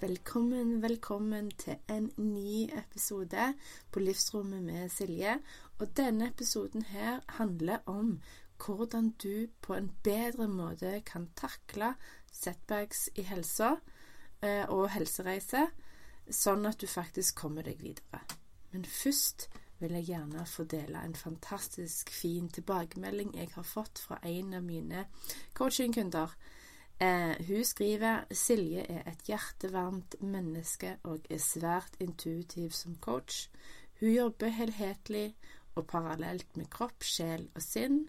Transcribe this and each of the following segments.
Velkommen, velkommen til en ny episode på Livsrommet med Silje. Og denne episoden her handler om hvordan du på en bedre måte kan takle setbacks i helsa eh, og helsereise, sånn at du faktisk kommer deg videre. Men først vil jeg gjerne få dele en fantastisk fin tilbakemelding jeg har fått fra en av mine coachingkunder. Eh, hun skriver Silje er et hjertevarmt menneske og er svært intuitiv som coach. Hun jobber helhetlig og parallelt med kropp, sjel og sinn.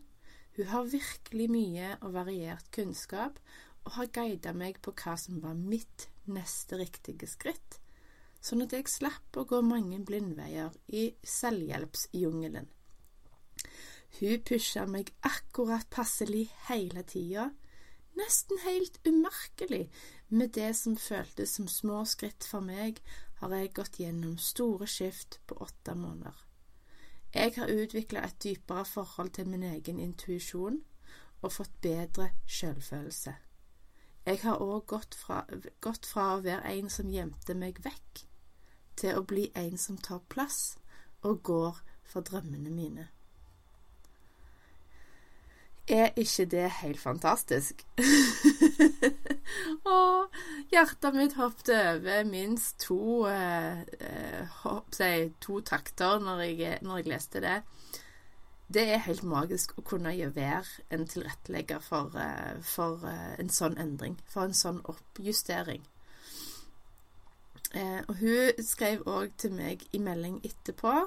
Hun har virkelig mye og variert kunnskap og har guidet meg på hva som var mitt neste riktige skritt, sånn at jeg slapp å gå mange blindveier i selvhjelpsjungelen. Hun pusha meg akkurat passelig hele tida nesten helt umerkelig. Med det som føltes som små skritt for meg, har jeg gått gjennom store skift på åtte måneder. Jeg har utvikla et dypere forhold til min egen intuisjon og fått bedre selvfølelse. Jeg har òg gått, gått fra å være en som gjemte meg vekk, til å bli en som tar plass og går for drømmene mine. Er ikke det helt fantastisk? og hjertet mitt hoppet over minst to, eh, hopp, si, to takter når jeg, når jeg, leste det. Det er helt magisk å kunne være en tilrettelegger for, eh, for eh, en sånn endring, for en sånn oppjustering. Eh, og hun skrev òg til meg i melding etterpå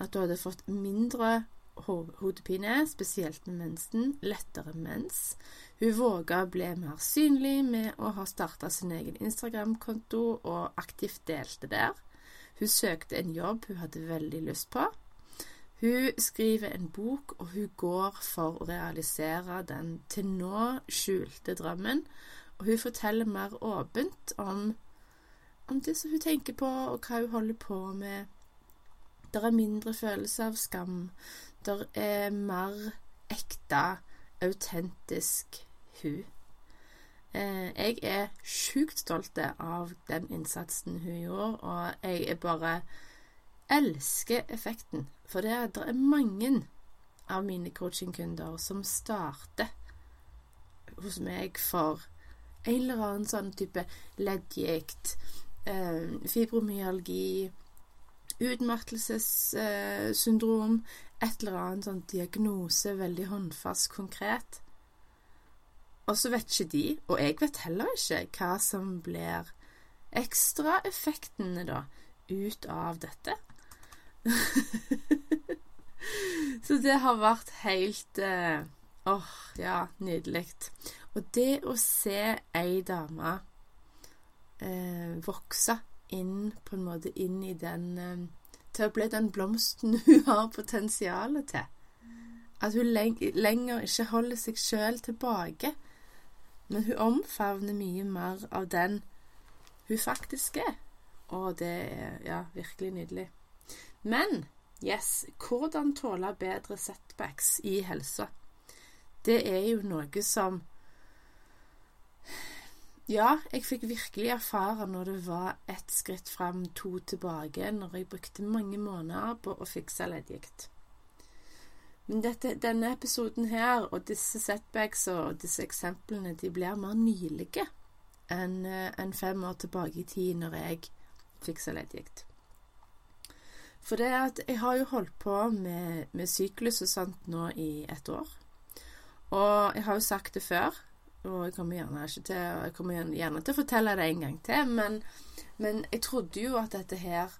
at hun hadde fått mindre hodepine, spesielt med mensen, lettere mens. Hun våga å bli mer synlig med å ha starta sin egen Instagram-konto og aktivt delte der. Hun søkte en jobb hun hadde veldig lyst på. Hun skriver en bok, og hun går for å realisere den til nå skjulte drømmen. Og hun forteller mer åpent om, om det som hun tenker på, og hva hun holder på med. Det er mindre følelse av skam. Det er mer ekte, autentisk hun. Eh, jeg er sjukt stolt av den innsatsen hun gjorde, og jeg bare elsker effekten. For det er, det er mange av mine coachingkunder som starter hos meg for en eller annen sånn type leddgikt, eh, fibromyalgi, utmattelsessyndrom, et eller annet sånn diagnose, veldig håndfast, konkret. Og så vet ikke de, og jeg vet heller ikke, hva som blir ekstraeffektene, da, ut av dette. så det har vært helt eh, Åh, oh, ja, nydelig. Og det å se ei dame eh, vokse inn på en måte inn i den eh, til å bli den blomsten hun har potensialet til. At hun lenger ikke holder seg sjøl tilbake, men hun omfavner mye mer av den hun faktisk er. Og det er ja, virkelig nydelig. Men yes, hvordan tåle bedre setbacks i helsa? Det er jo noe som ja, jeg fikk virkelig erfare når det var ett skritt fram, to tilbake, når jeg brukte mange måneder på å fikse leddgikt. Men dette, denne episoden her, og disse setbacks og disse eksemplene, de blir mer nylige enn en fem år tilbake i tid, når jeg fiksa leddgikt. For det at jeg har jo holdt på med, med syklus og sånt nå i et år. Og jeg har jo sagt det før, og jeg kommer gjerne ikke til Jeg kommer gjerne til å fortelle det en gang til, men, men jeg trodde jo at dette her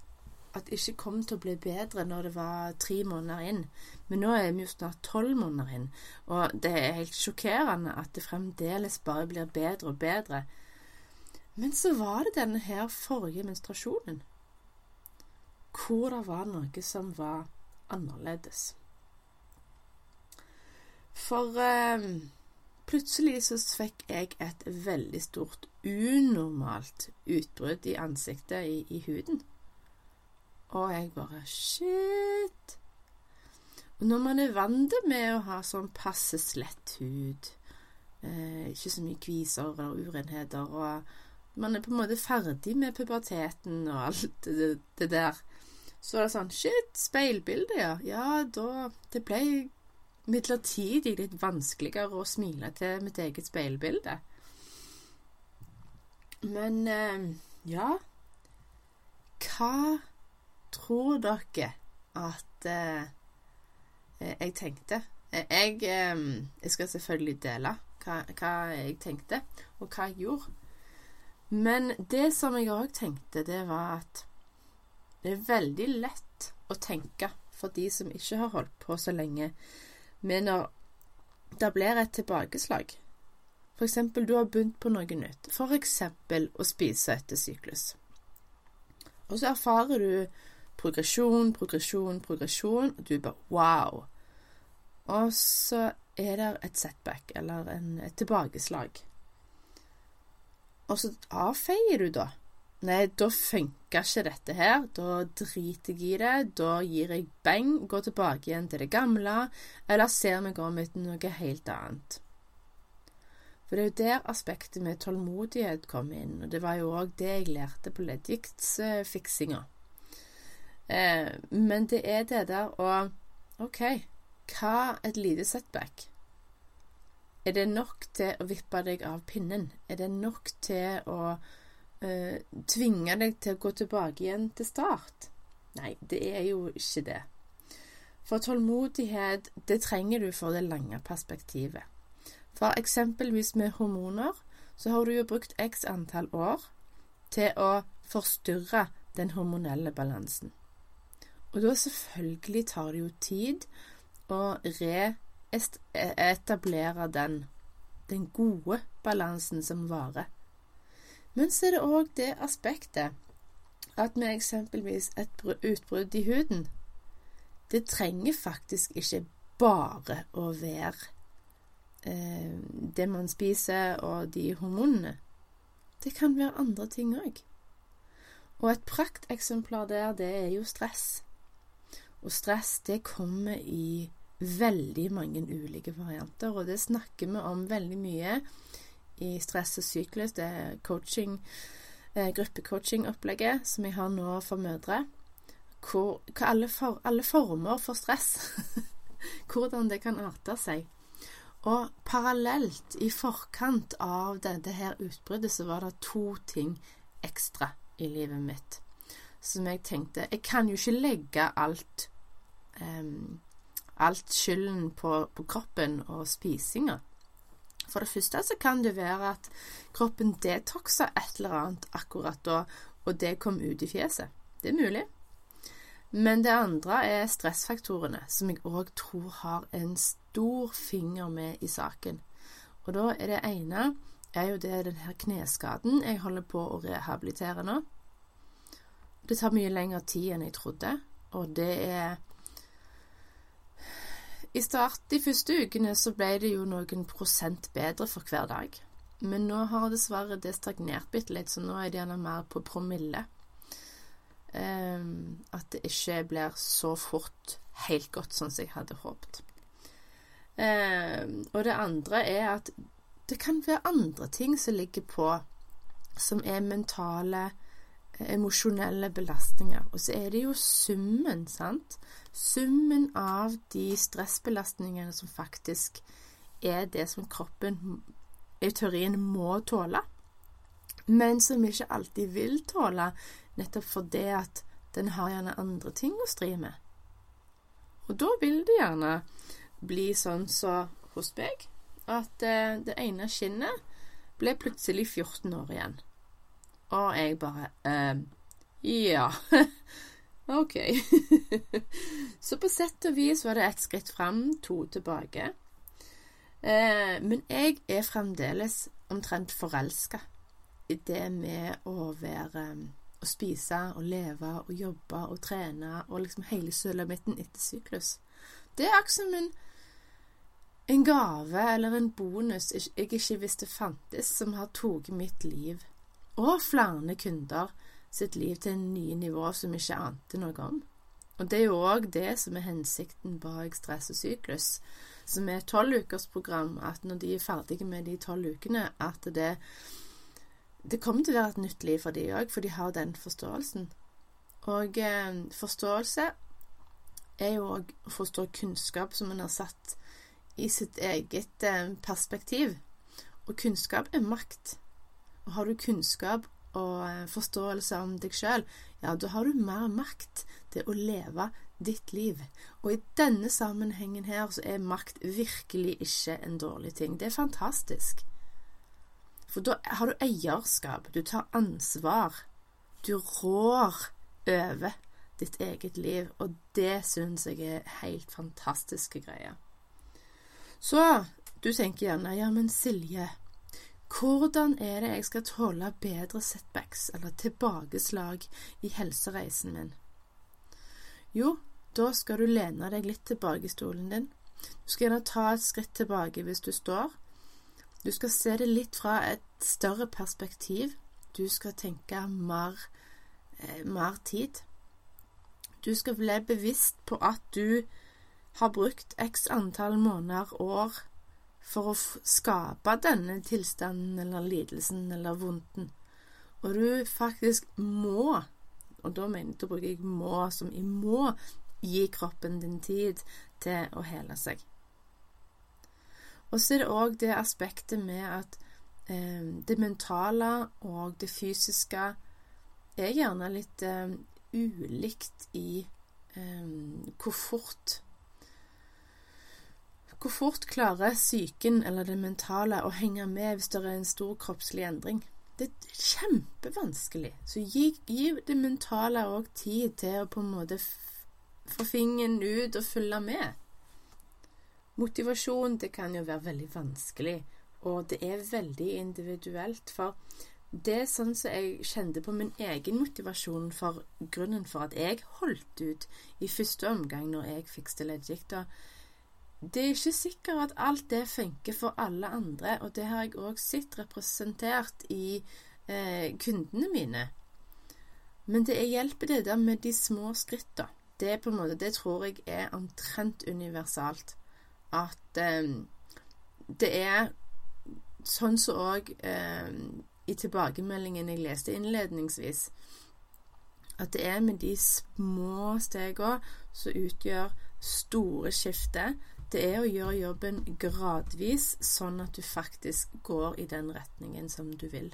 at det ikke kom til å bli bedre når det var tre måneder inn. Men nå er vi jo snart tolv måneder inn, og det er helt sjokkerende at det fremdeles bare blir bedre og bedre. Men så var det denne her forrige menstruasjonen hvor det var noe som var annerledes. For eh, plutselig så fikk jeg et veldig stort unormalt utbrudd i ansiktet, i, i huden. Og jeg bare Shit! Og når man er vant med å ha sånn passe slett hud, eh, ikke så mye kviser og urenheter, og man er på en måte ferdig med puberteten og alt det, det der, så er det sånn Shit, speilbildet, ja. Ja, da Det ble midlertidig litt vanskeligere å smile til mitt eget speilbilde. Men eh, ja Hva tror dere at eh, jeg tenkte? Jeg, eh, jeg, skal selvfølgelig dele hva, hva, jeg tenkte, og hva jeg gjorde. Men det som jeg òg tenkte, det var at det er veldig lett å tenke for de som ikke har holdt på så lenge, men når det blir et tilbakeslag. For eksempel du har begynt på noe nytt, for eksempel å spise etter syklus. Og så erfarer du progresjon, progresjon, progresjon, og du bare wow. Og så er det et setback, eller en, et tilbakeslag. Og så avfeier du da Nei, da funka ikke dette her. Da driter jeg i det. Da gir jeg beng, går tilbake igjen til det gamle, eller ser meg om etter noe helt annet. For det er jo der aspektet med tålmodighet kom inn, og det var jo òg det jeg lærte på leddgiktsfiksinga. Eh, men det er det der å OK, hva et lite setback? Er det nok til å vippe deg av pinnen? Er det nok til å eh, tvinge deg til å gå tilbake igjen til start. Nei, det er jo ikke det. For tålmodighet, det trenger du for det lange perspektivet. For eksempelvis med hormoner, så har du jo brukt x antall år til å forstyrre den hormonelle balansen. Og da selvfølgelig tar det jo tid å reetablere den, den gode balansen som varer. Men så er det òg det aspektet at med eksempelvis et utbrudd i huden Det trenger faktisk ikke bare å være eh, det man spiser og de hormonene. Det kan være andre ting òg. Og et prakteksemplar der, det er jo stress. Og stress, det kommer i veldig mange ulike varianter, og det snakker vi om veldig mye i stress og syklus. Det er coaching, eh, gruppecoaching-opplegget som jeg har nå for mødre. Hvor, hvor alle, for, alle, former for stress. Hvordan det kan arte seg. Og parallelt, i forkant av dette her utbruddet, så var det to ting ekstra i livet mitt som jeg tenkte Jeg kan jo ikke legge alt um, alt skylden på, på kroppen og spisinga. For det første så kan det være at kroppen detoxer et eller annet akkurat da, og det kom ut i fjeset. Det er mulig. Men det andre er stressfaktorene, som jeg òg tror har en stor finger med i saken. Og da er det ene er jo det den kneskaden jeg holder på å rehabilitere nå. Det tar mye lengre tid enn jeg trodde, og det er i start de første ukene så ble det jo noen prosent bedre for hver dag. Men nå har dessverre det stagnert bitte litt, så nå er det gjerne mer på promille. Um, at det ikke blir så fort helt godt sånn som jeg hadde håpet. Um, og det andre er at det kan være andre ting som ligger på, som er mentale emosjonelle belastninger. Og så er det jo summen, sant. Summen av de stressbelastningene som faktisk er det som kroppen i teorien må tåle, men som ikke alltid vil tåle, nettopp fordi at den har gjerne andre ting å stri med. Og da vil det gjerne bli sånn så hos meg, at eh, det ene skinnet ble plutselig 14 år igjen. Og jeg bare eh, Ja. OK. så på sett og vis var det ett skritt fram, to tilbake. Eh, men jeg er fremdeles omtrent forelska det med å være Å spise og leve og jobbe og trene og liksom hele sulamitten etter syklus. Det er akkurat som en, en gave eller en bonus jeg ikke visste fantes, som har tatt mitt liv og flere kunder sitt liv til en nye nivå som vi ikke ante noe om. Og det er jo òg det som er hensikten bak Stress og syklus, som er et tolvukersprogram, at når de er ferdige med de tolv ukene, at det, det kommer til å være et nytt liv for de òg, for de har den forståelsen. Og eh, forståelse er jo òg å forstå kunnskap som en har satt i sitt eget eh, perspektiv. Og kunnskap er makt. Har du kunnskap og eh, forståelse om deg sjøl, ja, da har du mer makt til å leve ditt liv. Og i denne sammenhengen her så er makt virkelig ikke en dårlig ting. Det er fantastisk. For da har du eierskap, du tar ansvar. Du rår over ditt eget liv, og det syns jeg er helt fantastiske greier. Så du tenker gjerne ja, men Silje, hvordan er det jeg skal tåle bedre setbacks, eller tilbakeslag, i helsereisen min? Jo, da skal du lene deg litt tilbake i stolen din. Du skal gjerne ta et skritt tilbake hvis du står. Du skal se det litt fra et større perspektiv. Du skal tenke mer, eh, mer tid. Du skal bli bevisst på at du har brukt x antall måneder, år, for å skape denne tilstanden eller lidelsen eller vondten. Og du faktisk må, og da mener da bruker jeg må som i må, gi kroppen din tid til å hele seg. Og så er det òg det aspektet med at eh, det mentale og det fysiske er gjerne litt eh, ulikt i eh, hvor fort hvor fort klarer psyken eller det mentale å henge med hvis det er en stor kroppslig endring? Det er kjempevanskelig. Så gi, gi det mentale òg tid til å på en måte få fingeren ut og følge med. Motivasjon det kan jo være veldig vanskelig, og det er veldig individuelt. For det er sånn som jeg kjente på min egen motivasjon for grunnen for at jeg holdt ut i første omgang når jeg fikk stilledgikta det er ikke sikkert at alt det funker for alle andre, og det har jeg òg sett representert i eh, kundene mine. Men det hjelper det der med de små skrittene. Det, på en måte, det tror jeg er omtrent universalt. At eh, det er sånn som òg eh, i tilbakemeldingen jeg leste innledningsvis, at det er med de små stegene som utgjør store skifter det er å gjøre jobben gradvis, sånn at du faktisk går i den retningen som du vil.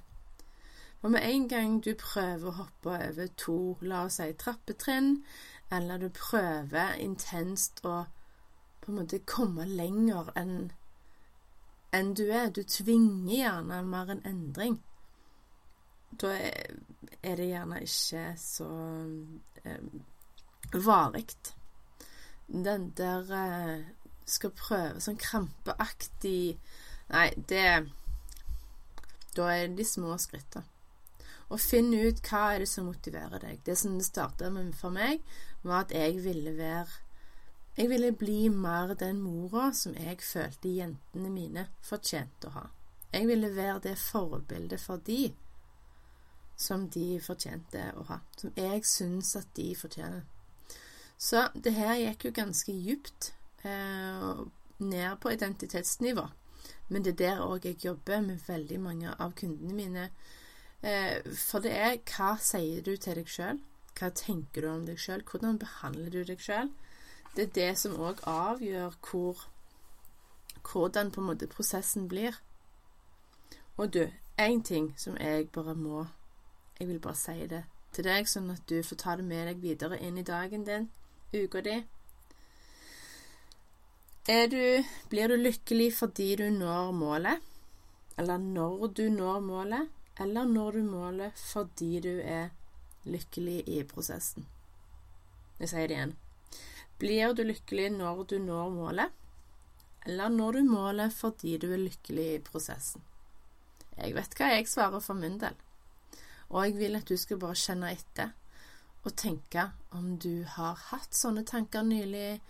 Og med en gang du prøver å hoppe over to, la oss si, trappetrinn, eller du prøver intenst å på en måte komme lenger enn enn du er, du tvinger gjerne mer en endring, da er det gjerne ikke så eh, varig. Den der eh, skal prøve sånn krampeaktig Nei, det Da er det de små skrittene. Og finn ut hva er det som motiverer deg. Det som det starta med for meg, var at jeg ville være Jeg ville bli mer den mora som jeg følte jentene mine fortjente å ha. Jeg ville være det forbildet for de som de fortjente å ha. Som jeg syns at de fortjener. Så det her gikk jo ganske djupt ned på identitetsnivå. Men det er der òg jeg jobber med veldig mange av kundene mine. Eh, for det er hva sier du til deg sjøl? Hva tenker du om deg sjøl? Hvordan behandler du deg sjøl? Det er det som òg avgjør hvor, hvordan på en måte prosessen blir. Og du, én ting som jeg bare må Jeg vil bare si det til deg, sånn at du får ta det med deg videre inn i dagen din, uka di. Du, blir du lykkelig fordi du når målet, eller når du når målet, eller når du målet fordi du er lykkelig i prosessen? Jeg sier det igjen. Blir du lykkelig når du når målet, eller når du målet fordi du er lykkelig i prosessen? Jeg vet hva jeg svarer for min del. Og jeg vil at du skal bare kjenne etter og tenke om du har hatt sånne tanker nylig,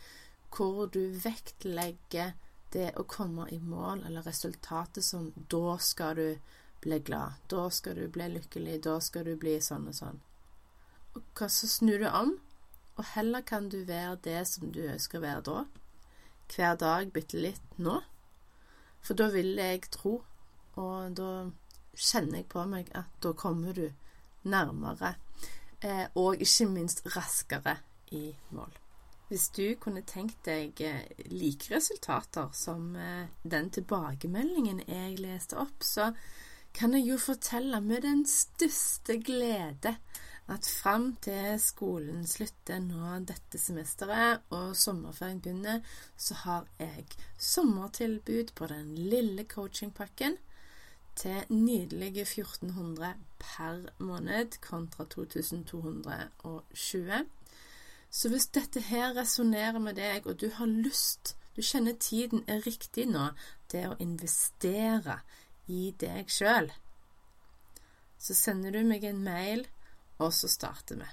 hvor du vektlegger det å komme i mål, eller resultatet som Da skal du bli glad, da skal du bli lykkelig, da skal du bli sånn og sånn. Og så snur du om, og heller kan du være det som du ønsker å være da. Hver dag bitte litt nå. For da vil jeg tro, og da kjenner jeg på meg at da kommer du nærmere, eh, og ikke minst raskere i mål. Hvis du kunne tenkt deg eh, like resultater som eh, den tilbakemeldingen jeg leste opp, så kan jeg jo fortelle med den største glede at fram til skolen slutter nå dette semesteret og sommerferien begynner, så har jeg sommertilbud på den lille coachingpakken til nydelige 1400 per måned kontra 2220. Så hvis dette her resonnerer med deg, og du har lyst, du kjenner tiden er riktig nå til å investere i deg sjøl, så sender du meg en mail, og så starter vi.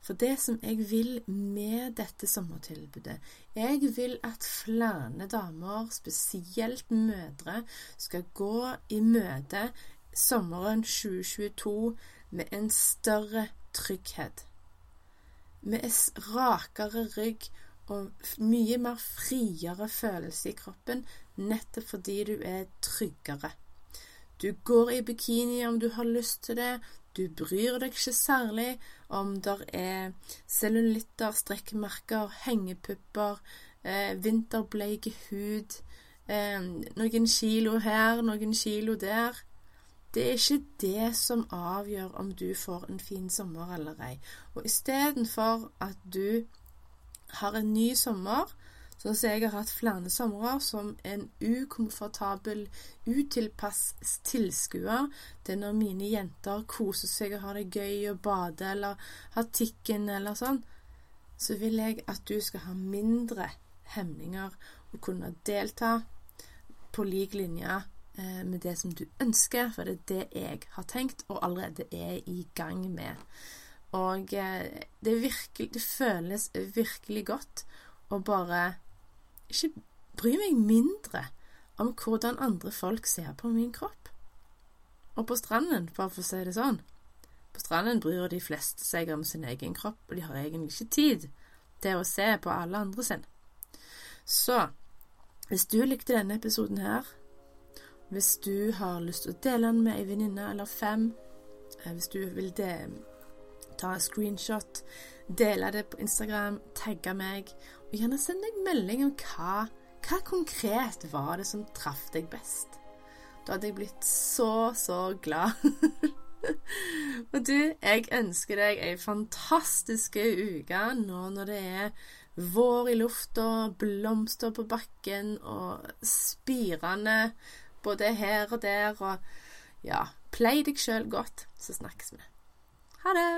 For det som jeg vil med dette sommertilbudet Jeg vil at flere damer, spesielt mødre, skal gå i møte sommeren 2022 med en større trygghet. Med rakere rygg og mye mer friere følelse i kroppen, nettopp fordi du er tryggere. Du går i bikini om du har lyst til det, du bryr deg ikke særlig om der er cellulitter, strekkmerker, hengepupper, eh, vinterbleik hud, eh, noen kilo her, noen kilo der. Det er ikke det som avgjør om du får en fin sommer eller ei. Og istedenfor at du har en ny sommer, Sånn som jeg har hatt flere somre som en ukomfortabel, utilpass tilskuer til når mine jenter koser seg og har det gøy og bader eller har tikken eller sånn, så vil jeg at du skal ha mindre hemninger og kunne delta på lik linje med det som du ønsker, for det er det jeg har tenkt og allerede er i gang med. Og eh, det, virkelig, det føles virkelig godt å bare ikke bry meg mindre om hvordan andre folk ser på min kropp. Og på stranden, bare for å si det sånn, på stranden bryr de fleste seg om sin egen kropp, og de har egentlig ikke tid til å se på alle andre sin. Så hvis du likte denne episoden her, hvis du har lyst til å dele den med ei venninne eller fem, eh, hvis du vil ta en screenshot, dele det på Instagram, tagge meg, og gjerne send deg melding om hva, hva konkret var det som traff deg best. Da hadde jeg blitt så, så glad. og du, jeg ønsker deg ei fantastisk uke nå når det er vår i lufta, blomster på bakken og spirende både her og der, og ja, plei deg sjøl godt, så snakkes vi. Ha det!